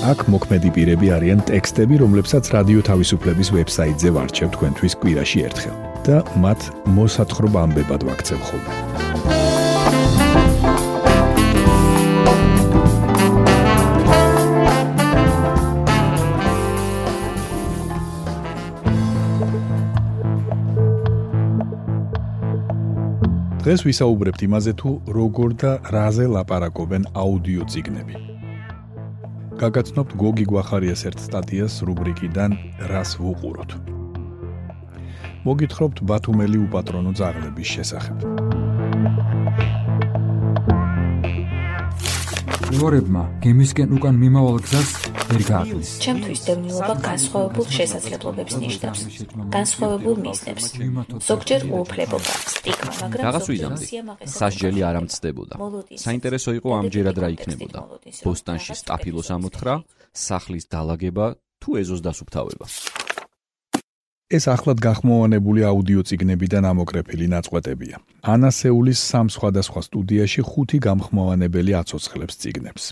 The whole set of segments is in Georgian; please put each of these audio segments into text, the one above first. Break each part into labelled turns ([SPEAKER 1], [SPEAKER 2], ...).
[SPEAKER 1] აქ მოქმედი პირები არიან ტექსტები, რომლებსაც რადიო თავისუფლების ვებსაიტზე ვარჩევ თქვენთვის კვირაში ერთხელ და მათ მოსათხრობ ამბებად ვაქცევ ხოლმე. დღეს ვისაუბრებთ იმაზე თუ როგორ და რაზე ლაპარაკობენ აუდიო ციგნები. გაგაცნობთ გოგი გვახარიას ერთ სტატიას რუბრიკიდან რას ვუყუროთ. მოგითხრობთ ბათუმელი უპატრონო ძაღლების შესახებ.
[SPEAKER 2] მორებმა გემისკენ უკან მიმავალ გზას ვერ გააკეთეს.
[SPEAKER 3] ჩემთვის დევნილობა განსხვავებულ შესაძლებლობებს ნიშნავს. განსხვავებულ მიზნებს. ზოგჯერ უუფლებობა, სტიგმა, მაგრამ
[SPEAKER 4] რაღაც ვიზამდი. სასჯელი არ ამცდებოდა. საინტერესო იყო ამჯერად რა იქნებოდა. ბოსტანში სტაფილოს ამოთხრა, სახლის დაალაგება თუ ეზოს დასუფთავება.
[SPEAKER 1] ეს ახლად გახმოვანებული აუდიო ციგნებიდან ამოკრეფილი ნაწყვეტებია. ანასეულის სამ სხვადასხვა სტუდიაში ხუთი გამხმოვანებელი აცოცხლებს ციგნებს.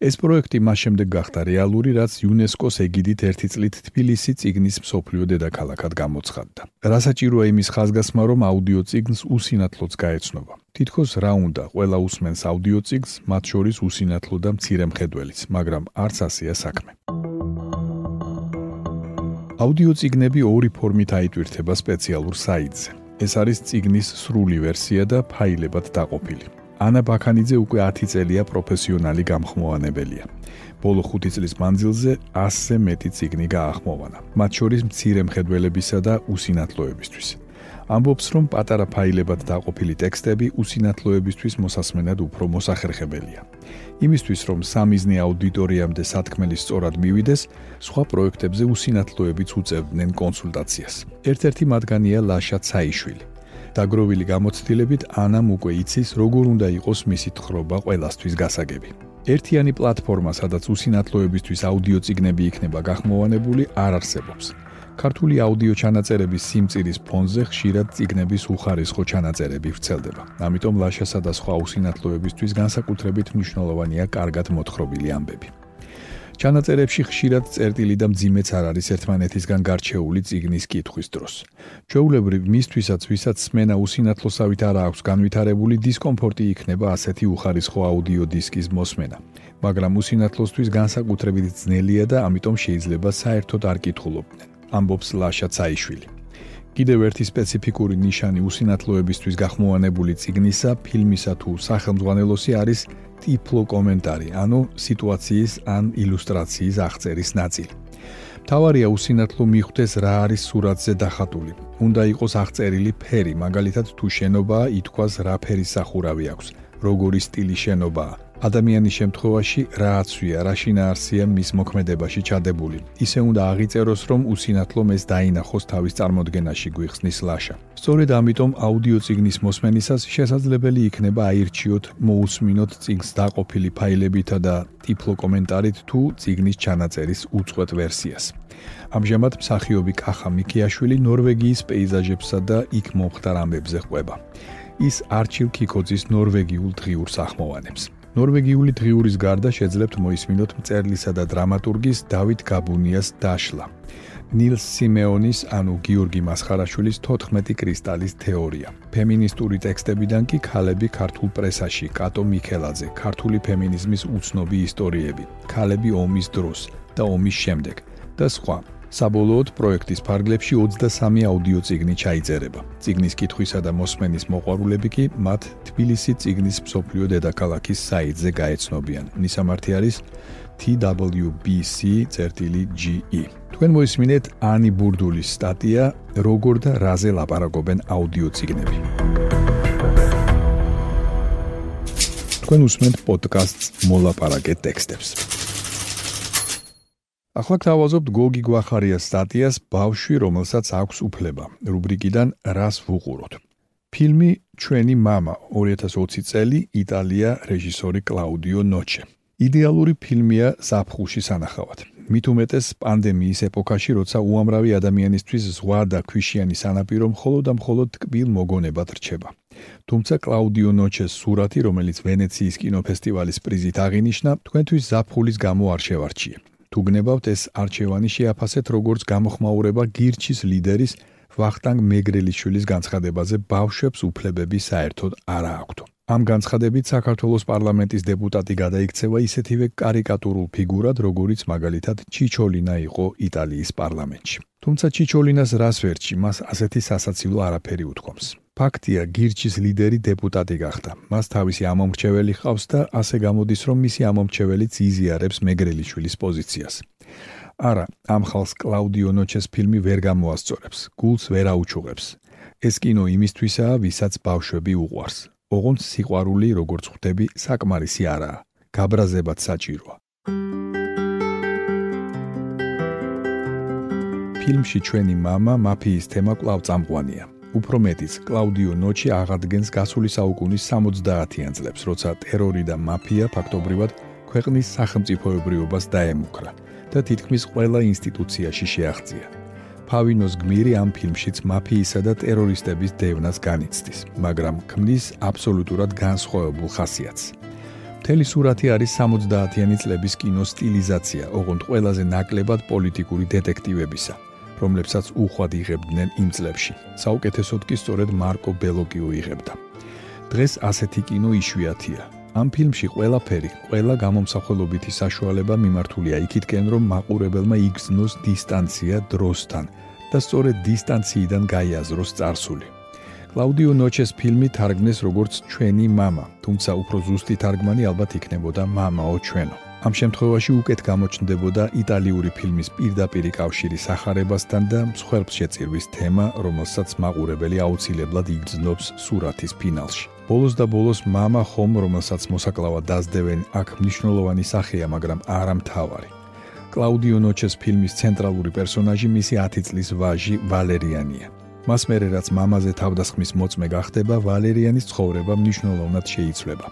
[SPEAKER 1] ეს პროექტი მას შემდეგ გახდა რეალური, რაც იუნესკოს ეგიდით ერთი წლით თბილისი ციგნის მსოფლიო დედაქალაქად გამოცხადდა. რასაჭიროა იმის ხაზგასმა, რომ აუდიო ციგნს უსინათლოც გაეცნობა. თითქოს რა უნდა, ყველა უსმენს აუდიო ციგნს, მათ შორის უსინათლო და მცირე მხედველიც, მაგრამ არც ასეა საქმე. აუდიო ციგნები ორი ფორმით აიტვირთება სპეციალურ საიტზე. ეს არის ციგნის სრული ვერსია და ფაილებად დაყოფილი. ანა ბაქანიძე უკვე 10 წელია პროფესიონალი გამხმოვანებელია. ბოლო 5 წლის მანძილზე 100-ზე მეტი ციგნი გაახმოვანა, მათ შორის მცირე მხედველებისა და უსინათლოებისთვის. ამბობს, რომ პატარა ფაილებად დაყოფილი ტექსტები უსინათლოებისთვის მოსასმენად უფრო მოსახერხებელია. იმისთვის, რომ სამიზნე აუდიტორიამდე სათქმელი სწორად მივიდეს, სხვა პროექტებზე უსინათლოებიც უწევდნენ კონსულტაციას. ერთ-ერთი მათგანია ლაშა ცაიშვილი. დაგროვილი გამოცდილებით ანამ უკვე იცის, როგორ უნდა იყოს მისი თხრობა ყველასთვის გასაგები. ერთიანი პლატფორმა, სადაც უსინათლოებისთვის აუდიო ციგნები იქნება გახმოვანებული, არ არსებობს. ქართული აუდიო ჩანაწერების სიმწირის ფონზე ხშირად ციგნების უხარისხო ჩანაწერები ვრცელდება. ამიტომ ლაშასა და სხვა უსინათლოებისთვის განსაკუთრებით მნიშვნელოვანია კარგად მოთხრობილი ამბები. ჩანაწერებში ხშირად წერტილი და მძიმეც არ არის ერთმანეთისგან გარჩეული ციგნის კითხვის დროს. ჩვეულებრივ მისთვისაც ვისაც სმენა უსინათლოსავით არ აქვს განვითარებული დისკომფორტი იქნება ასეთი უხარისხო აუდიო დისკის მოსმენა. მაგრამ უსინათლოსთვის განსაკუთრებით ძნელია და ამიტომ შეიძლება საერთოდ არ კითხულობდნენ. ამბობს ლაშა ცაიშვილი. კიდევ ერთი სპეციფიკური ნიშანი უსინათლოებისთვის გახმოვანებული ციგნისა, ფილმისა თუ სახელმძღვანელოსი არის ტიფლო კომენტარი, ანუ სიტუაციის ან ილუსტრაციის აღწერის ნაწილი. თავარია უსინათლო მიხვდეს რა არის სურათზე დახატული. უნდა იყოს აღწერილი ფერი, მაგალითად თუ შენობა ითქვას რა ფერის სახურავი აქვს, როგორი სტილი შენობაა. ადამიანის შემთხვევაში რა აცვია, რა შინაარსია მის მოქმედებაში ჩადებული. ისე უნდა აღიწეროს, რომ უსინათლო ეს დაინახოს თავის წარმოდგენაში გვიხსნის ლაშა. სწორედ ამიტომ აუდიო ციგნის მოსმენისას შესაძლებელი იქნება აირჩიოთ მოусმინოთ ციგნს დაყოფილი ფაილებითა და ტიფლო კომენტარით თუ ციგნის ჩანაწერის უწყვეტ ვერსიას. ამჟამად მსახიობი კახა მიქიაშვილი ნორვეგიის პეიზაჟებსა და იქ მომხდარ ამბებზე ყვება. ის არჩილ კიკოძის ნორვეგიულ დღიურს ახმოვანებს. ნორვეგიული დღიურის გარდა შეძლებთ მოისმინოთ მწერლისა და დრამატურგის დავით გაბუნიას დაშლა. ნილს სიმეონის, ანუ გიორგი მასხარაშვილის 14 კრისტალის თეორია. ფემინისტური ტექსტებიდან კი ქალები ქართულ პრესაში, კატო მიქელაძე, ქართული ფემინიზმის უცნობი ისტორიები, ქალები ომის დროს და ომის შემდეგ და სხვა. საბოლოოდ პროექტის ფარგლებში 23 აუდიო ციგნი ჩაიწერება. ციგნის კითხვისა და მოსმენის მოყვარულები კი მათ თბილისი ციგნის მსოფლიო დედაქალაქის საიტზე გაეცნობიან. მისამართი არის twbc.ge. თქვენ მოისმინეთ ანი ბურდულის სტატია როგორ და რაზე ლაპარაკობენ აუდიო ციგნები. თქვენ უსმენთ პოდკასტს მოლაპარაკე ტექსტებს. ახლა გთავაზობთ გოგი გვახარიას სტატიას ბავშვი, რომელსაც აქვს უფლება. რუბრიკიდან რას ვუყუროთ? ფილმი ჩვენი мама 2020 წელი იტალია რეჟისორი კლაუდიო ნოჩე. იდეალური ფილმია საფხუში სანახავად. მით უმეტეს პანდემიის ეპოქაში, როცა უამრავი ადამიანისთვის ზღვა და ქვიშიანი სანაპირო მხოლოდ და მხოლოდ ტკბილ მოგონებად რჩება. თუმცა კლაუდიო ნოჩეს სურათი, რომელიც ვენეციის კინოფესტივალის პრიზით აღინიშნა, თქვენთვის საფხულის გამო არ შევარჩიე. თუ გნებავთ ეს არჩევანი შეაფასეთ როგორც გამოხმაურება გირჩის ლიდერის ვახტანგ მეგრელიშვილის განცხადებაზე ბავშვებს უფლებები საერთოდ არ აქვთ. ამ განცხადებით საქართველოს პარლამენტის დეპუტატი გადაიქცევა ისეთივე კარიკატურულ ფიგურად, როგორიც მაგალითად ჩიჩოლინა იყო იტალიის პარლამენტში. თუმცა ჩიჩოლინას რას ვერჩი, მას ასეთი სასაცილო არაფერი უთქვამს. ფაქტია, გირჩის ლიდერი დეპუტატი გახდა. მას თავისი ამომრჩეველი ჰყავს და ასე გამოდის, რომ მისი ამომრჩეველიც იზიარებს მეგრელიშვილის პოზიციას. არა, ამ ხალხს კლაუდიო ნოჩეს ფილმი ვერ გამოასწორებს, გულს ვერ აუჩუღებს. ეს კინო იმისთვისაა, ვისაც ბავშვები უყვარს. ოღონდ სიყვარული, როგორც ხვდები, საკმარისი არაა. გაბრაზებად საჭიროა. ფილმში ჩვენი мама მაფიის თემა კვლავ წამყვანია. უფრო მეტიც, კლაუდიო ნოჩი აღადგენს გასული საუკუნის 70-იან წლებს, როცა ტერორი და მაფია ფაქტობრივად ქვეყნის სახელმწიფოებრიობას დაემუქრა. და თითქმის ყველა ინსტიტუციაში შეაღწია. ფავინოს გმირი ამ ფილმშიც მაფიისა და ტერორისტების დევნას განიცდის, მაგრამ ქმნის აბსოლუტურად განსხვავებულ ხასიათს. მთელი სურათი არის 70-იანი წლების კინოს სტილიზაცია, ოღონდ ყველაზე ნაკლებად პოლიტიკური დეტექტივებისა, რომლებსაც უხვად იღებდნენ იმ წლებში. საუკეთესოდ კი სწორედ მარკო ბელოკიო იღებდა. დღეს ასეთი კინო იშვიათია, ამ ფილმში ყველაფერი, ყველა გამომსახველობითი საშუალება მიმართულია იქითკენ, რომ მაყურებელმა იგრძნოს დისტანცია დროსთან და სწორედ დისტანციიდან გაიაზროს წარსული. კლაუდიო ნოჩეს ფილმი თარგმნეს როგორც ჩვენი мама, თუმცა უფრო ზუსტი თარგმანი ალბათ იქნებოდა მამაო ჩვენო. ამ შემთხვევაში უკეთ გამოჩნდებოდა იტალიური ფილმის პირდაპირი კავშირი სახარებასთან და მსხვერპლ შეწირვის თემა, რომელსაც მაყურებელი აუცილებლად იგრძნობს სურათის ფინალში. ბოლოს და ბოლოს мама ხომ რომელსაც მოსაკლავად დაძდევენ აქ მნიშვნელოვანი სახეა მაგრამ არა მთავარი კლაუდიო ნოჩეს ფილმის ცენტრალური პერსონაჟი მისი 10 წლის ვაჟი ვალერიანია მას მერე რაც მამაზე თავდასხმის მოწმე გახდება ვალერიანის ცხოვრება მნიშვნელოვნად შეიცვლება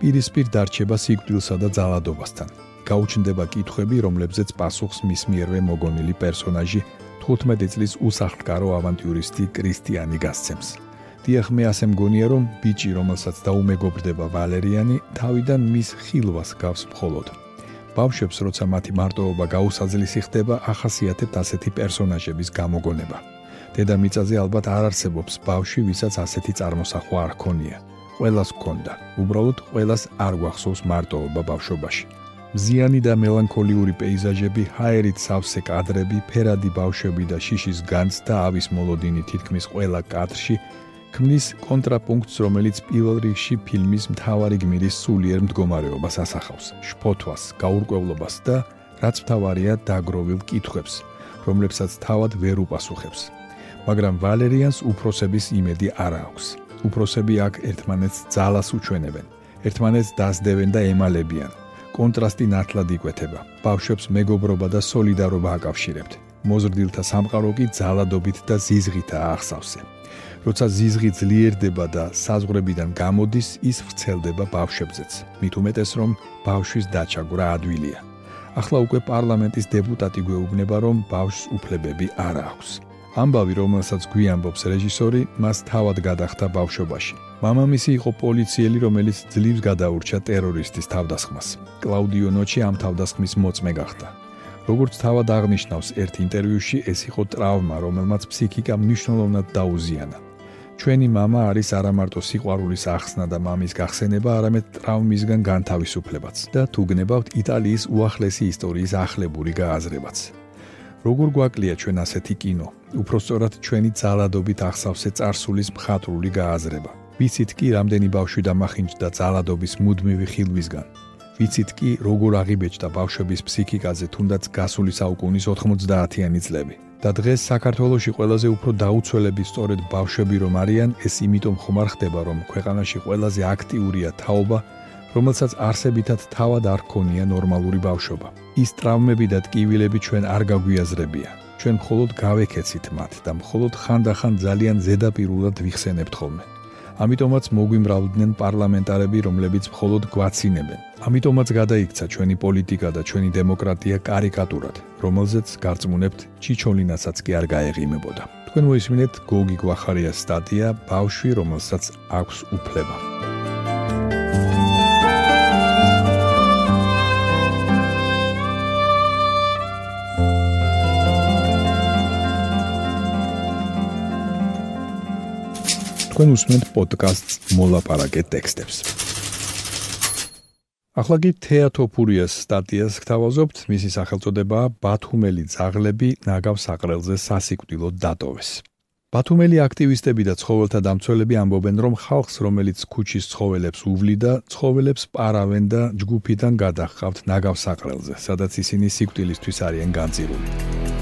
[SPEAKER 1] პირისპირ დარჩება სიკვდილსა და ძალადობასთან. გაუჩნდება კითხვები რომლებზეც პასუხს მის მიერვე მოგონილი პერსონაჟი 15 წლის უსახლკარო ავანტიურისტი კრისტიანი გასცემს. დიახ მე ასე მგონია რომ ბიჭი რომელსაც დაუმეგობრდება ვალერიანი თავიდან მის ხილვას გავს მხოლოდ. ბავშვებს როცა მათი მარტოობა გაუსაძლისი ხდება ახასიათებთ ასეთი პერსონაჟების გამოგონება. დედამიწაზე ალბათ არ არსებობს ბავშვი ვისაც ასეთი წარმოსახვა არ ქონია ყველას ქონდა უბრალოდ ყველას არ გვახსოვს მარტოობა ბავშვობაში მზიანი და მელანქოლიური პეიზაჟები, ჰაერით სავსე კადრები, ფერადი ბავშვები და შიშის განც და ავის მოლოდინი თითქმის ყველა კადრში ქმნის კონტრაპუნქტს, რომელიც პირველ რიგში ფილმის მთავარი გმირის სულიერ მდგომარეობას ასახავს, შფოთვას, გაურკვევლობას და რაც მთავარია, დაგროვილ კითხვებს, რომლებსაც თავად ვერ უპასუხებს. მაგრამ ვალერიანს უფროსების იმედი არ აქვს. უფროსები აქ ერთმანეთს ძალას უჩვენებენ, ერთმანეთს დასდევენ და ემალებიან. კონტრასტი ნათლად იკვეთება. ბავშვებს მეგობრობა და სოლიდარობა აკავშირებთ. მოზრდილთა სამყარო კი ძალადობით და ზიზღითაა ახსავსე. როცა ზიზღი ძლიერდება და საზღვრებიდან გამოდის, ის ვრცელდება ბავშვებზეც. მით უმეტეს რომ ბავშვის დაჩაგვრა ადვილია. ახლა უკვე პარლამენტის დეპუტატი გვეუბნება, რომ ბავშვს უფლებები არ აქვს. ამბავი, რომელსაც გვიამბობს რეჟისორი, მას თავად გადახდა ბავშვობაში. მამამისი იყო პოლიციელი, რომელიც ძლივს გადაურჩა ტერორისტის თავდასხმას. კლაუდიო ნოჩი ამ თავდასხმის მოწმე გახდა. როგორც თავად აღნიშნავს ერთ ინტერვიუში, ეს იყო ტრავმა, რომელმაც ფსიქიკა მნიშვნელოვნად დაუზიანა. ჩვენი мама არის არა მარტო სიყვარულის ახსნა და მამის გახსენება, არამედ ტრავმისგან განთავისუფლებაც და თუ გნებავთ იტალიის უახლესი ისტორიის ახლებური გააზრებაც. როგორ გვაკლია ჩვენ ასეთი კინო? უფრო სწორად ჩვენი ძალადობით ახსავსე царსულის მხატვრული გააზრება. ვიცით კი რამდენი ბავშვი დამახინჯდა ძალადობის მუდმივი ხილვისგან. ვიცით კი როგორ აღიბეჭდა ბავშვების ფსიქიკაზე თუნდაც გასული საუკუნის 90-იანი წლები. და დღეს საქართველოში ყველაზე უფრო დაუცველები სწორედ ბავშვები რომ არიან, ეს იმიტომ ხომ არ ხდება, რომ ქვეყანაში ყველაზე აქტიურია თაობა, რომელსაც არსებითად თავად არ ქონია ნორმალური ბავშვობა. ის ტრავმები და ტკივილები ჩვენ არ გაგვიაზრებია. ჩვენ მხოლოდ გავეკეცით მათ და მხოლოდ ხანდახან ძალიან ზედაპირულად ვიხსენებთ ხოლმე. ამიტომაც მოგვიმრავლდნენ პარლამენტარები, რომლებიც მხოლოდ გვაცინებენ. ამიტომაც გადაიქცა ჩვენი პოლიტიკა და ჩვენი დემოკრატია კარიკატურად, რომელზეც გარწმუნებთ ჩიჩოლინასაც კი არ გაეღიმებოდა. თქვენ მოისმინეთ გოგი გვახარიას სტატია ბავშვი, რომელსაც აქვს უფლება. თქვენ უსმენთ პოდკასტს მოლაპარაკე ტექსტებს. ახლა კი თეატოფურიას სტატიას გთავაზობთ, მისი სახელწოდებაა ბათუმელი ძაღლები ნაგავს აყრელზე სასიკვდილო დატოვეს. ბათუმელი აქტივისტები და ცხოველთა დამცველები ამბობენ, რომ ხალხს, რომელიც ქუჩის ცხოველებს უვლიდა, ცხოველებს პარავენ და ჯგუფიდან გადახავთ ნაგავს აყრელზე, სადაც ისინი სიკვდილისთვის არიან განწირული.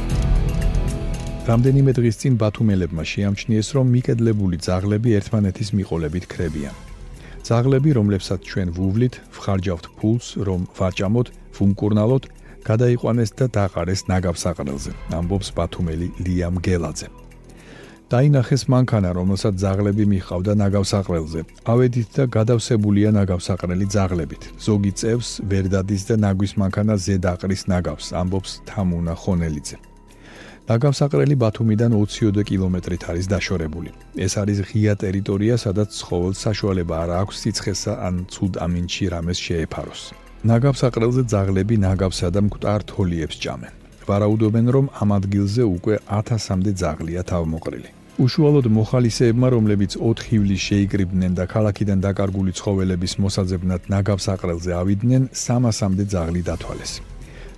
[SPEAKER 1] რამდენიმე დღის წინ ბათუმელებმა შეამჩნიეს, რომ მიკედლებული ძაღლები ერთმანეთის მიყოლებით ქრებიან. ძაღლები, რომლებსაც ჩვენ ვუვლით, ვხარჯავთ ფულს, რომ ვაჭამოთ, ვუმკურნალოთ, გადაიყვანეს და დაყარეს ნაგავსაყრელზე. ამბობს ბათუმელი ლიამ გელაძე. დაინახეს მანქანა, რომელსაც ძაღლები მიხავდა ნაგავსაყრელზე. ავედით და გადავსებულია ნაგავსაყრელი ძაღლებით. ზოგი წევს ვერდადის და ნაგვის მანქანა ზედაყრის ნაგავს, ამბობს თამუნა ხონელიძე. დაგავსაყრელი ბათუმიდან 20 კილომეტრით არის დაშორებული. ეს არის ღია ტერიტორია, სადაც ცხოველს საშუალება არ აქვს სიცხესა ან ცუდ ამინჩი რამეს შეეფაროს. ნაგავსაყრელზე ძაღლები ნაგავსა და მკვდარ თოლიებს ჭამენ. ვარაუდობენ, რომ ამ ადგილზე უკვე 1000-მდე ძაღლია თავმოყრილი. უშუალოდ მოხალისეებმა, რომლებიც 4 ივლისს შეიკრიბნენ და ქალაქიდან დაკარგული ცხოველების მოსაძებნად ნაგავსაყრელზე ავიდნენ, 300-მდე ძაღლი დათვალეს.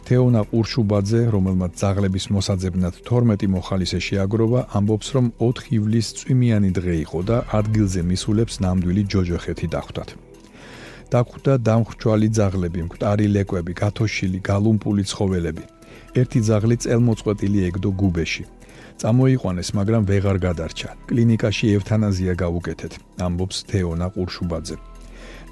[SPEAKER 1] თეონა ყურშუბაძე, რომელმაც ძაღლების მოსაძებნად 12 მოხალისე შეაგროვა, ამბობს, რომ 4 ივლისს წვიმიანი დღე იყო და ადგილზე მისულებს ნამდვილი ჯოჯოხეთი დახვდათ. დახვდა დამხრჩვალი ძაღლები, მკვდარი ლეკვები, გათოშილი, გალუმპული ცხოველები. ერთი ძაღლი წელმოწყვეტილი ეგდო გუბეში. წამოიყვანეს, მაგრამ ვეღარ გადარჩა. კლინიკაში ევთანაზია გაუკეთეთ, ამბობს თეონა ყურშუბაძე.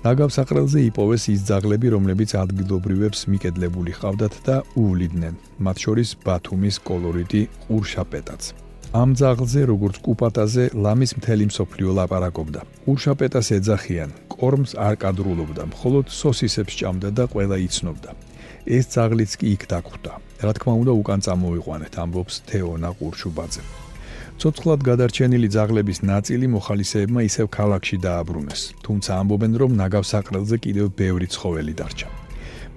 [SPEAKER 1] ნაგავსაყრელზე იპოვეს ის ძაღლები, რომლებიც ადგილობრივებს მიკედლებული ყავდათ და უვლიდნენ, მათ შორის ბათუმის კოლორიტი ყურშაპეტაც. ამ ძაღლზე, როგორც კუპატაზე, ლამის მთელი მსოფლიო ლაპარაკობდა. ყურშაპეტას ეძახიან, კორმს არ კადრულობდა, მხოლოდ სოსისებს ჭამდა და ყველა იცნობდა. ეს ძაღლიც კი იქ დაგხვდა. რა თქმა უნდა, უკან წამოიყვანეთ, ამბობს თეონა ყურშუბაძე. ცოცხლად გადარჩენილი ძაღლების ნაწილი მოხალისეებმა ისევ ქალაქში დააბრუნეს, თუმცა ამბობენ, რომ ნაგავსაყრელზე კიდევ ბევრი ცხოველი დარჩა.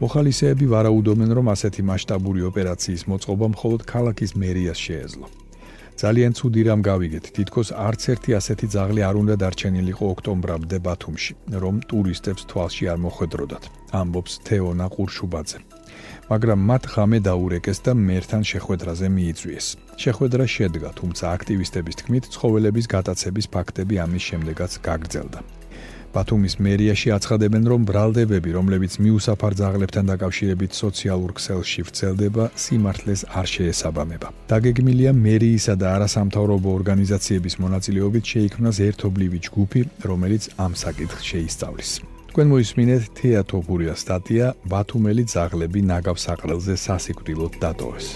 [SPEAKER 1] მოხალისეები ვარაუდობენ, რომ ასეთი მასშტაბური ოპერაციის მოწყობა მხოლოდ ქალაქის მერიას შეეძლო. ძალიან ცუდი რამ გავიგეთ, თითქოს არც ერთი ასეთი ძაღლი არ უნდა დარჩენილიყო ოქტომბრამდე ბათუმში, რომ ტურისტებს თვალში არ მოხვედროდათ, ამბობს თეონა ყურშუბაძე. მაგრამ მათ ღამე დაურეკეს და მერთან შეხვედრაზე მიიწვიეს. შეხვედრა შედგა, თუმცა აქტივისტების თქმით, ცხოველების გატაცების ფაქტები ამის შემდეგაც გაგრძელდა. ბათუმის მერიაში აცხადებენ, რომ ბრალდებები, რომლებიც მიუსაფარ ძაღლებთან დაკავშირებით სოციალურ ქსელში ვრცელდება, სიმართლეს არ შეესაბამება. დაგეგმილია მერიისა და არასამთავრობო ორგანიზაციების მონაწილეობით შეიქმნას ერთობლივი ჯგუფი, რომელიც ამ საკითხს შეისწავლის. თქვენ მოისმინეთ თეატოფურია სტატია ბათუმელი ძაღლები ნაგავს აყრელზე სასიკვდილოდ დატოვეს.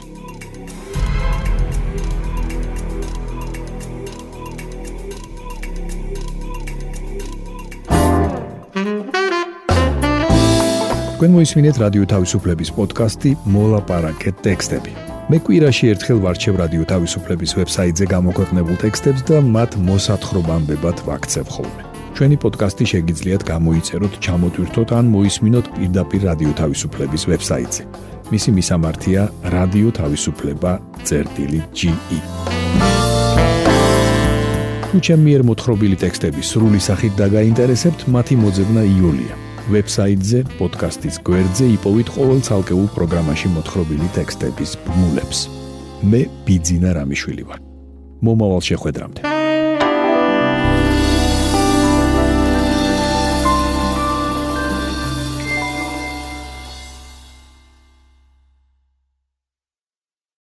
[SPEAKER 1] თქვენ მოისმინეთ რადიო თავისუფლების პოდკასტი მოლაპარაკე ტექსტები. მე კვირაში ერთხელ ვარჩევ რადიო თავისუფლების ვებსაიტზე გამოქვეყნებულ ტექსტებს და მათ მოსათხრობამდე ვაქცევ ხოლმე. ჩვენი პოდკასტი შეგიძლიათ გამოიწეროთ, ჩამოტვირთოთ ან მოისმინოთ პირდაპირ რადიო თავისუფლების ვებსაიტზე. მისი მისამართია რადიო თავისუფლება.ge. თუ ჩემი მიერ მოთხრობილი ტექსტები სრული სახით დაგაინტერესებთ, მათი მოძებნა იულია. ვებსაიტზე, პოდკასტის გვერდზე იპოვეთ ყოველ ცალკეულ პროგრამაში მოთხრობილი ტექსტების ბმულებს. მე ბიძინა რამიშვილი ვარ. მომავალ შეხვედრამდე.